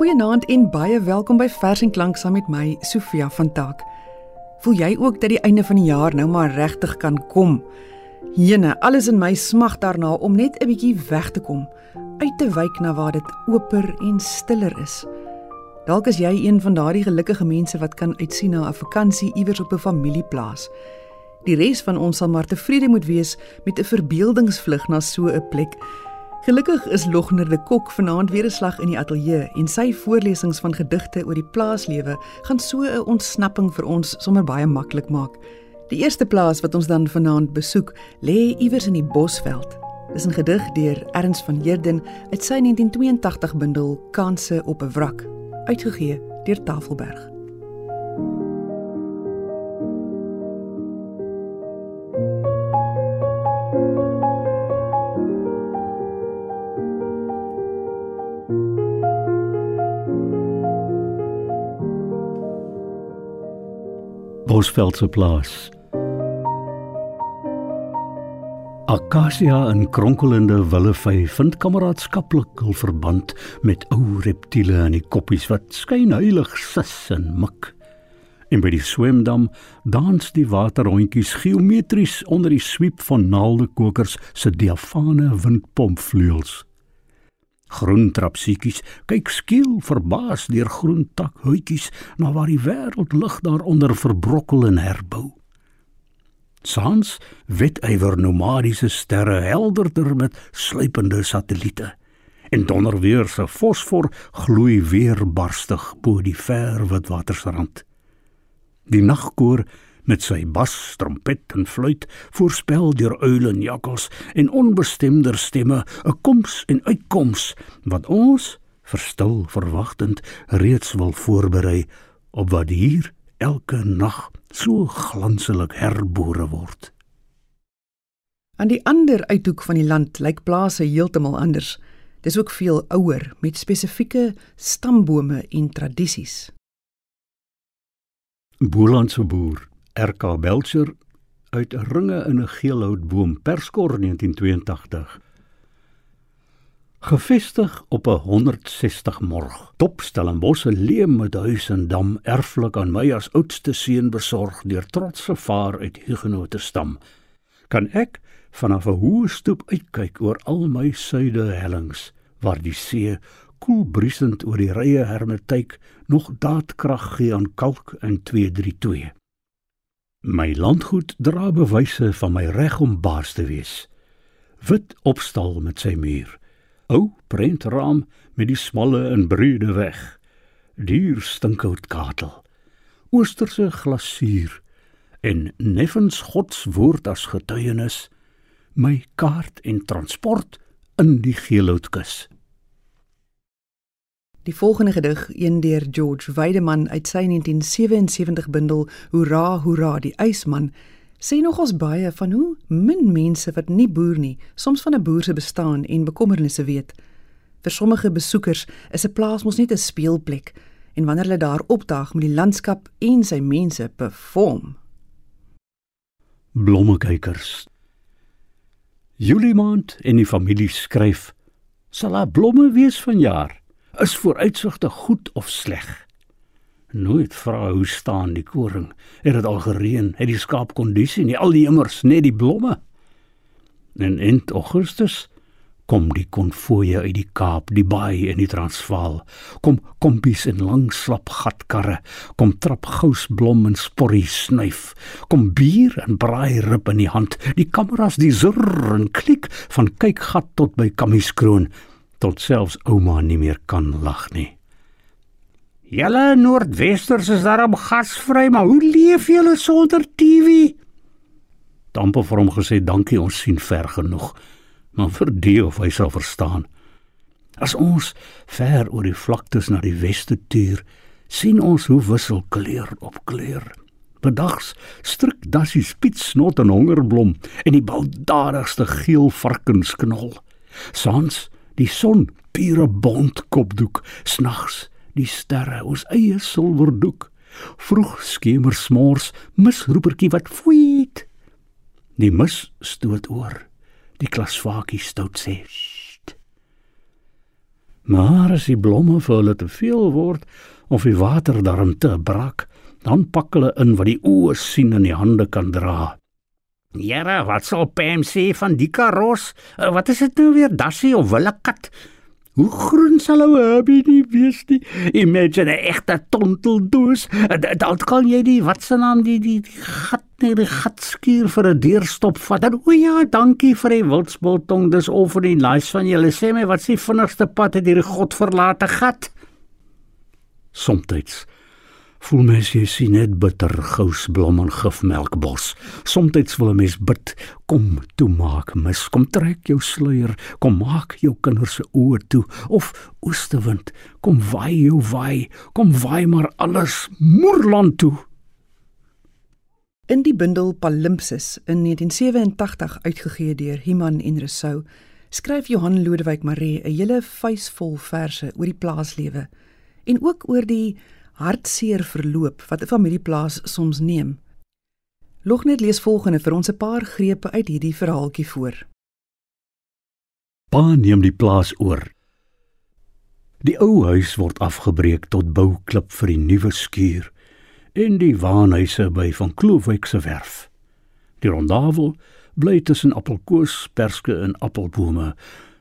Goeienaand en baie welkom by Vers en Klank saam met my Sofia van Taak. Voel jy ook dat die einde van die jaar nou maar regtig kan kom? Jene, alles in my smag daarna om net 'n bietjie weg te kom, uit te wyk na waar dit oper en stiller is. Dalk is jy een van daardie gelukkige mense wat kan uitsien na 'n vakansie iewers op 'n familieplaas. Die res van ons sal maar tevrede moet wees met 'n verbeeldingsvlug na so 'n plek Gelukkig is Logner de Kok vanaand weer 'n slag in die ateljee en sy voorlesings van gedigte oor die plaaslewe gaan so 'n ontsnapping vir ons sommer baie maklik maak. Die eerste plaas wat ons dan vanaand besoek, lê iewers in die Bosveld. Dis 'n gedig deur Ernst van Heerden uit sy 1982 bundel Kanse op 'n wrak, uitgegee deur Tafelberg. Bosveldse plaas. Akasia in kronkelende willevy vind kameraadskaplik hul verband met ou reptiele in die koppies wat skyn heilig sis en mik. En by die swemdam dans die waterhondjies geometries onder die swiep van naaldekokers se diafane windpompvleuels. Groen trapsiekies kyk skiel verbaas deur groen takhoutjies na waar die wêreld lig daaronder verbrokkel en herbou. Sans wit ywer nomadiese sterre helderder met sluipende satelliete. En donderweer se fosfor gloei weer barstig bo die ver wit watersrand. Die nagkoor met sy bas, trompet en fluit voorspel deur uile en jakkals en onbestemder stemme 'n koms en uitkoms wat ons verstil verwagtend reeds wil voorberei op wat hier elke nag so glanselik herbore word. Aan die ander uithoek van die land lyk plase heeltemal anders. Dis ook veel ouer met spesifieke stambome en tradisies. Boerlandse boer RK Belcher uit ringe in 'n geelhoutboom Perskor 1982 Gevestig op 'n 160 morg. Topstellenbosse leem met huis en dam erflik aan my as oudste seun besorg deur trotse vaar uit Huguenote stam. Kan ek vanaf 'n hoë stoep uitkyk oor al my suide hellings waar die see koel briesend oor die rye hermetyk nog daadkrag gee aan kalk in 232. My landgoed dra bewyse van my reg om baas te wees. Wit opstal met sy muur. Ou prentraam met die smalle en breede weg. Duur stinkhout katel. Oosterse glasuur en neffens God se woord as getuienis. My kaart en transport in die geelhoutkus. Die volgende gedig, een deur George Weideman uit sy 1977 bundel Hoera, hoera, die ysman, sê nogals baie van hoe min mense wat nie boer nie, soms van 'n boer se bestaan en bekommernisse weet. Vir sommige besoekers is 'n plaas mos net 'n speelplek en wanneer hulle daar opdaag met die landskap en sy mense perform. Blommekykers. Julie maand en die familie skryf: "Sal daar blomme wees vanjaar?" Is vooruitsigte goed of sleg. Nooit vra hoe staan die koring. Het dit al gereën? Het die skaap kondisie nie al die immers net die blomme? En in Augustus kom die konvoë uit die Kaap, die Baai en die Transvaal. Kom kompies in lang slap gatkarre, kom trap gousblom en sporrie snuif. Kom bier en braai rib in die hand. Die kameras die zurr en klik van kykgat tot by kamieskroon tot selfs ouma nie meer kan lag nie. Julle Noordwesters is daarom gasvry, maar hoe leef julle sonder TV? Dampe vir hom gesê dankie ons sien ver genoeg, maar vir die of hy sal verstaan. As ons ver oor die vlaktes na die weste tuur, sien ons hoe wissel kleur op kleur. Bedags stryk dassie spitsnot en hongerblom en die baldadigste geel varkensknol. Sans die son pure bont kopdoek snags die sterre ons eie silwerdoek vroeg skemer smors misroepertjie wat fweet. Die mis stoot oor die klasvakie stout sê Maar as die blomme vir hulle te veel word of die water daarin te brak, dan pak hulle in wat die oë sien en die hande kan dra. Jare, wat sal Pam sê van die karos? Uh, wat is dit nou weer, dassie of willekat? Hoe groen sal ou Herbie nie wees nie? Imagine 'n egte tonteldoos. Dan kan jy die wat se naam die die, die gat net die gat skuur vir 'n deurstop vat. Dan o ja, dankie vir die wildsbiltong. Dis al vir die nice van julle. Sê my wat s'e vinnigste pad het hierdie godverlate gat? Somstyds voel mens jy sien net bitter gousblom en gifmelkbos. Somstyds wil 'n mens bid, kom toe maak mis, kom trek jou sluier, kom maak jou kinders se oë toe of oostewind, kom waai jou waai, kom waai maar alles moerland toe. In die bundel Palimpsest in 1987 uitgegee deur Iman en Rousseau, skryf Johan Lodewyk Maree 'n hele vuisvol verse oor die plaaslewe en ook oor die hartseer verloop wat 'n familieplaas soms neem. Lognet lees volgende vir ons 'n paar grepe uit hierdie verhaaltjie voor. Pa neem die plaas oor. Die ou huis word afgebreek tot bouklip vir die nuwe skuur en die waanhuise by van Kloofwyk se werf. Die rondavel bly tussen appelkoos, perske en appelbome,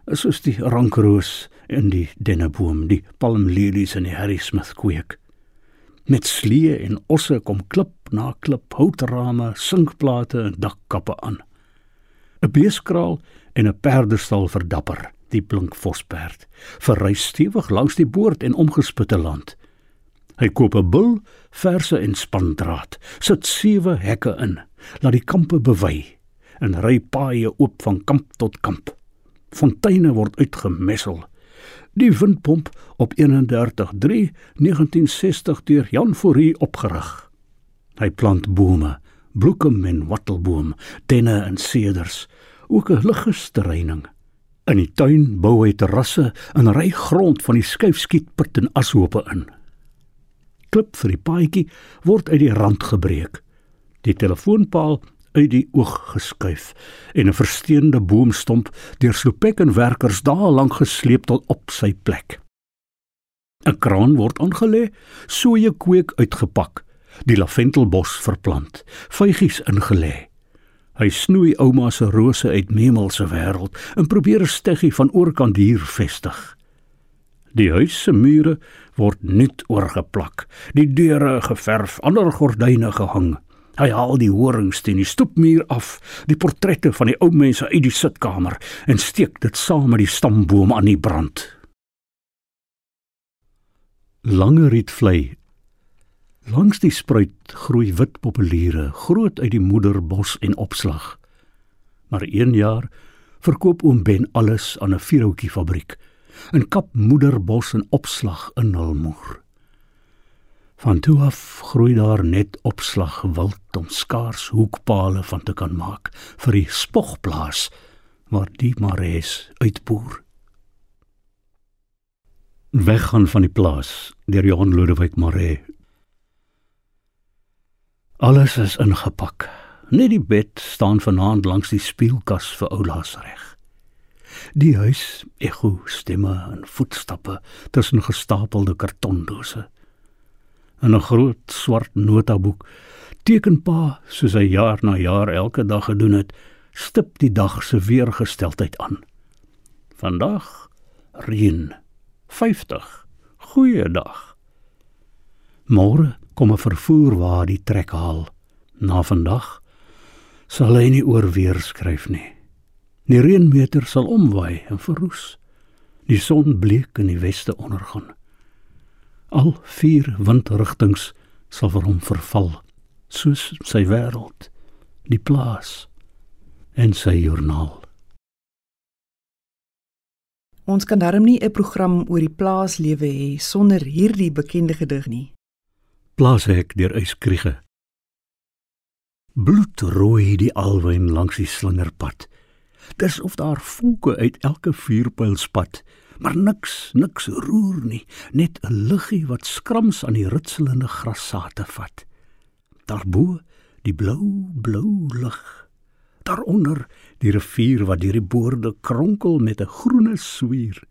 soos die rankroos en die denneboom, die palmlelies en die Harry Smith kweek. Met slee en osse kom klip na klip houtrame, sinkplate en dakkappe aan. 'n Beeskraal en 'n perdestal verdapper, die blink vosperd, verry stewig langs die boord en omgespitte land. Hy koop 'n bul, verse en spandraad, sit sewe hekke in, laat die kampe bewy en ry paaie oop van kamp tot kamp. Fonteine word uitgemessel die windpomp op 31/3/1960 deur Jan Fourie opgerig. Hy plant bome, bloekom en wattelboom, tenne en seders, ook 'n liggesterreining. In die tuin bou hy terrasse en ry grond van die skuifskietput en ashope in. Klip vir die paadjie word uit die rand gebreek. Die telefoonpaal uit die oog geskuif en 'n versteende boomstomp deur slopek en werkers daar lank gesleep tot op sy plek. 'n Kraan word aangelê, soeye kweek uitgepak, die laventelbos verplant, vygies ingelê. Hy snoei ouma se rose uit Memel se wêreld en probeer 'n steggie van oorkant hier vestig. Die huis se mure word nuut oorgeplak, die deure geverf, ander gordyne gehang. Hy haal die horings teen die stoepmuur af, die portrette van die ou mense uit die sitkamer en steek dit saam met die stamboom aan die brand. Lange rietvlei. Langs die spruit groei wit populiere, groot uit die moederbos en opslag. Maar een jaar verkoop oom Ben alles aan 'n vierhoutjie fabriek. 'n Kap moederbos en opslag in hul moer. Van toe af groei daar net opslag wild om skaars hoekpale van te kan maak vir die spogplaas waar die mares uitboer. Weggaan van die plaas deur Johan Lodewyk Mare. Alles is ingepak. Net die bed staan vanaand langs die spieelkas vir oulaas reg. Die huis ekho stemme en voetstappe tussen gestapelde kartondose in 'n groot swart notaboek teken pa soos hy jaar na jaar elke dag gedoen het stip die dag se weergesteldheid aan. Vandag reën 50 goeie dag. Môre kom 'n vervoer waar die trek haal. Na vandag sal hy nie oor weer skryf nie. Die reënmeter sal omwaai en verroes. Die son bleek in die weste ondergaan Al vier windrigtings sal vir hom verval, soos sy wêreld, die plaas en sy joernaal. Ons kan darm nie 'n program oor die plaaslewe hê sonder hierdie bekende gedig nie. Plaashek deur Eyskriege. Bloedrooi die alwyn langs die slingerpad. Dis of daar vonke uit elke vuurpyl spat maar niks, niks roer nie, net 'n liggie wat skrams aan die ritselende grassate vat. Daarbo die blou, blou lig. Daaronder die rivier wat deur die boorde kronkel met 'n groene swier.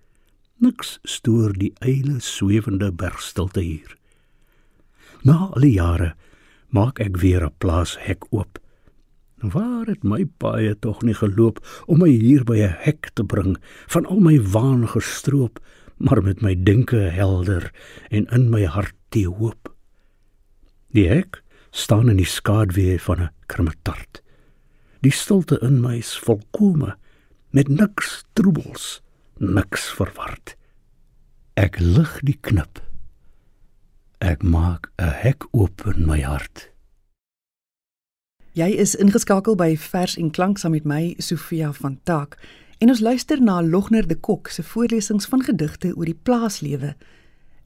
Niks stoor die eile swewende bergstilte hier. Na al die jare maak ek weer 'n plaashek oop. Waar het my paie tog nie geloop om my hier by 'n hek te bring, van al my waan gestroop, maar met my denke helder en in my hart die hoop. Die hek staan in die skaduwee van 'n krimmetart. Die stilte in my is volkome, met niks troebels, niks verward. Ek lig die knip. Ek maak 'n hek oop in my hart. Jy is ingeskakel by Vers en Klank saam met my Sofia van Taak en ons luister na Logner de Kok se voorlesings van gedigte oor die plaaslewe.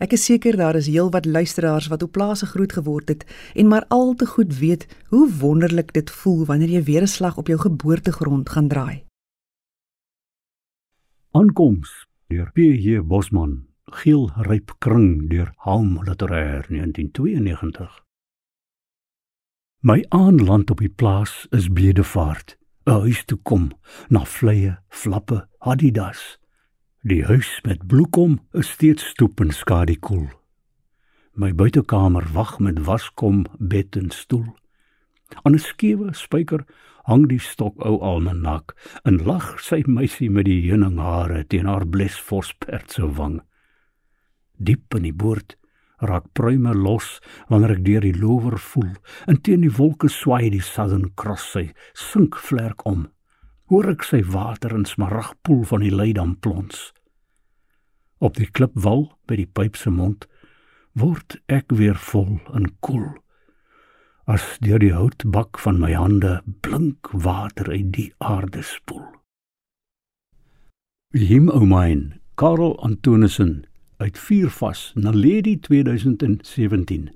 Ek is seker daar is heelwat luisteraars wat op plase groot geword het en maar al te goed weet hoe wonderlik dit voel wanneer jy weer 'n slag op jou geboortegrond gaan draai. Aankoms deur P.J. Bosman, Giel Ryp Kring deur Halm Literêr 1992. My aanland op die plaas is Bedevaart, 'n huis toe kom na vleie, flappe, Adidas. Die huis met bloekom is steeds stoep en skadu koel. My buitekamer wag met waskom, bed en stoel. Aan 'n skewe spyker hang die stok ou almanak en lag sy meisie met die heuninghare teen haar blesfos perse wang. Diep in die boord raak pruime los wanneer ek deur die lower voel. En teen die wolke swaai die southern cross sy sink vlerk om. Hoor ek sy water in smaragpoel van die leidam plons. Op die klipwal by die pyp se mond word ek weer vol en koel. As deur die houtbak van my hande blink water uit die aarde spoel. Him o mine karel antonissen uit vier vas na Lady 2017.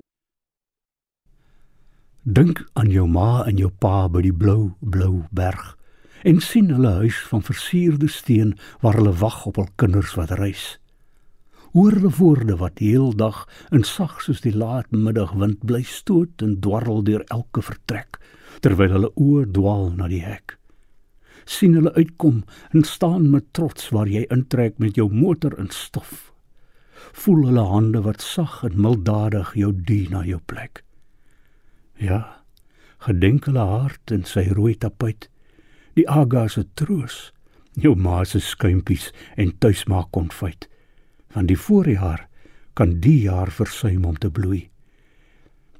Dink aan jou ma en jou pa by die blou blou berg en sien hulle huis van versierde steen waar hulle wag op hul kinders wat reis. Hoor die woorde wat heeldag in sag soos die laatmiddagwind bly stoot en dwarrel deur elke vertrek terwyl hulle oë dwaal na die hek. sien hulle uitkom en staan met trots waar jy intrek met jou motor in stof voel hulle hande wat sag en milddadig jou dien na jou plek. Ja, gedenk hulle hart en sy rooi tapuit, die aga se troos, jou ma se skuimpies en tuismaak konfyt. Van die voorjaar kan die jaar versuim om te bloei.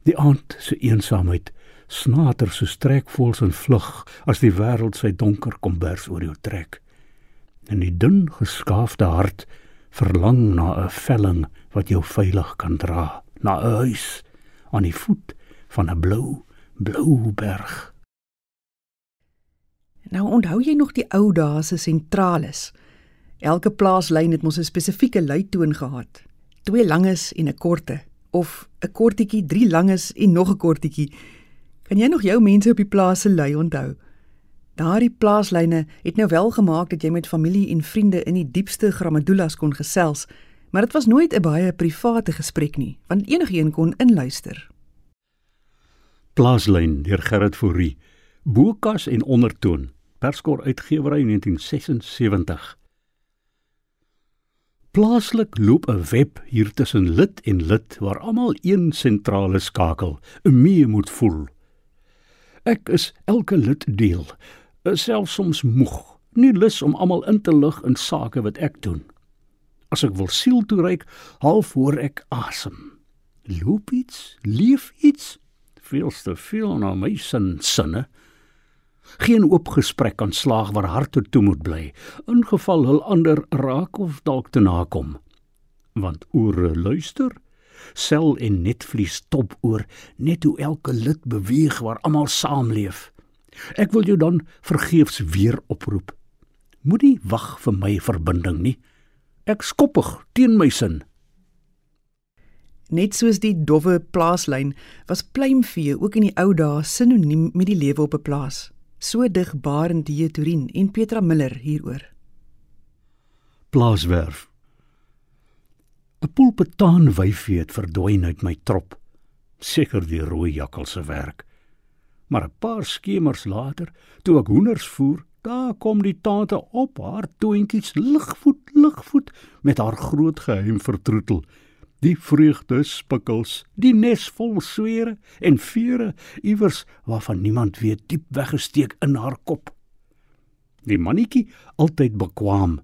Die aand se eensaamheid snater so strekvoels en vlug as die wêreld sy donker kombers oor jou trek. En die dun geskaafde hart verlang na 'n velling wat jou veilig kan dra na 'n huis aan die voet van 'n blou blou berg. Nou onthou jy nog die ou dae se sentrales? Elke plaaslyn het mos 'n spesifieke luitoon gehad. Twee langes en 'n korte of 'n kortetjie, drie langes en nog 'n kortetjie. Kan jy nog jou mense op die plaas se lui onthou? Daardie plaaslyne het nou wel gemaak dat jy met familie en vriende in die diepste gramadulas kon gesels, maar dit was nooit 'n baie private gesprek nie, want enigiemand kon inluister. Plaaslyn deur Gerrit Fourie, Bokas en ondertoon, Perskor uitgewery 1976. Plaaslik loop 'n web hier tussen lid en lid waar almal een sentrale skakel, 'n mee moet voel. Ek is elke lid deel is selfs soms moeg, nie lus om almal in te lig in sake wat ek doen. As ek wil siel toereik, half hoor ek asem. Loop iets, leef iets, veelste veel na my sin sinne. Geen oop gesprek kan slaag waar harte toe moet bly, ingeval hul ander raak of dalk te nakom. Want ore luister, sel en netvlies top oor net hoe elke lid beweeg waar almal saamleef. Ek wil jou dan vergeefs weer oproep. Moenie wag vir my verbinding nie. Ek skoppig teen my sin. Net soos die dowwe plaaslyn was pluimvee ook in die ou dae sinoniem met die lewe op 'n plaas. So dig Barend die Turin en Petra Miller hieroor. Plaaswerf. 'n Pulpetaan wyfie het verdwyn uit my trop. Seker die rooi jakkal se werk maar 'n paar skemers later, toe ek hoenders voer, Daar kom die tante op haar toentjies ligvoet ligvoet met haar groot geheim vertroetel. Die vreugde spikkels, die nes vol swere en vere iewers waarvan niemand weet diep weggesteek in haar kop. Die mannetjie altyd bekwam,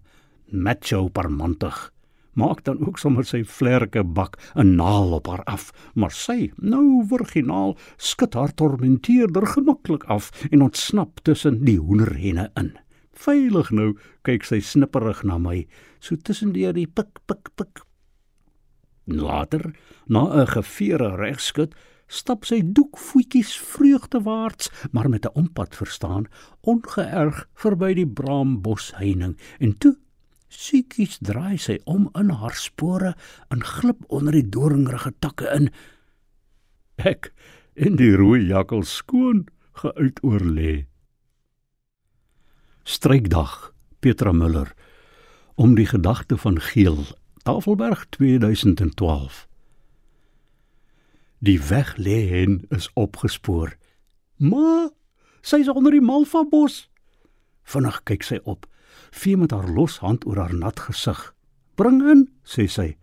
macho parmantig maak dan ook sommer sy vlerke bak 'n naal op haar af, maar sy, nou virginaal, skud haar tormenteerder gemaklik af en ontsnap tussen die hoenderhenne in. Veilig nou kyk sy snipperig na my, so tussendeur die pik pik pik. Later, na 'n geveere regskud, stap sy doekvoetjies vreugdewaarts, maar met 'n ompad verstaan, ongeërg verby die braambos-heining en toe Siekies draai sy om in haar spore en glip onder die doringrige takke in. Ek in die rooi jakkel skoon geuit oor lê. Strykdag Petra Müller om die gedagte van Geel Tafelberg 2012 Die weg lê hen is opgespoor. Ma, sy's onder die malva bos. Vinnig kyk sy op vee met haar los hand oor haar nat gesig. "Bring in," sê sy.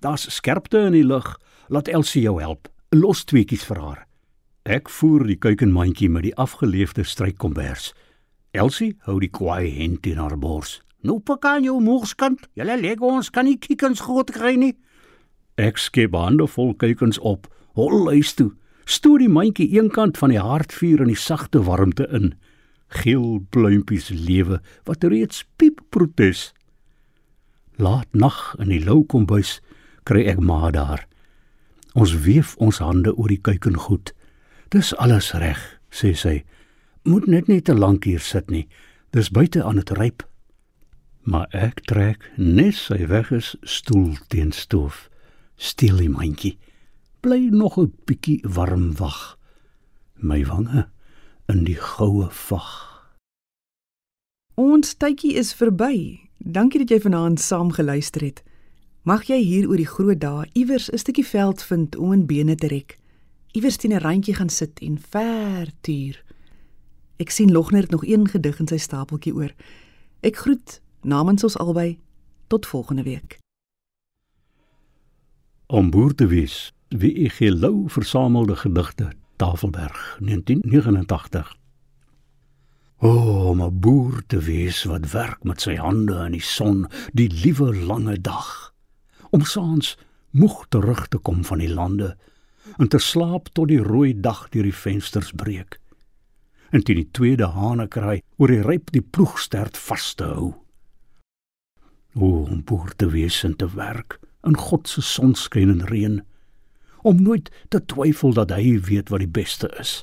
"Daar's skerpte in die lug. Laat Elsie jou help. Los tweetjies vir haar." Ek voer die kuikenmandjie met die afgeleefde strykkombers. Elsie hou die kwaai hen teen haar bors. "Nou pakan jou moerskant. Julle lê ons kan nie kiekens groot kry nie." Ek skep hande vol kuikens op. Hol luis toe. Stoot die mandjie eenkant van die haardvuur in die sagte warmte in geel pluimpies lewe wat reeds piep protes. Laat nag in die lou kombuis kry ek ma daar. Ons weef ons hande oor die kuikengoed. Dis alles reg, sê sy. Moet net nie te lank hier sit nie. Dis buite aan dit ryp. Maar ek trek nes sy weg is stoel teen stoof. Stil die mandjie. Bly nog 'n bietjie warm wag. My wange in die goue vag. Ons tydjie is verby. Dankie dat jy vanaand saam geluister het. Mag jy hier oor die groot dae iewers 'n stukkie veld vind om in bene te rek. Iewers teen 'n randjie gaan sit en ver tuur. Ek sien Logner het nog een gedig in sy stapeltjie oor. Ek groet namens ons albei tot volgende week. Om boer te wees, wie ek gelou versamelde gedigte Tafelberg 1989 O, oh, om 'n boer te wees wat werk met sy hande in die son die liewe lange dag om saans moeg terug te kom van die lande en te slaap tot die rooi dag deur die vensters breek en teen die tweede hane kraai oor die ryp die ploegstert vas te hou. O om boer te wees en te werk in God se sonskyn en reën om nooit te twyfel dat hy weet wat die beste is.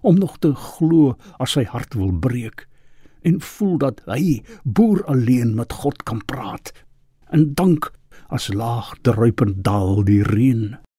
Om nog te glo as sy hart wil breek en voel dat hy boer alleen met God kan praat en dank as laag druipend daal die reën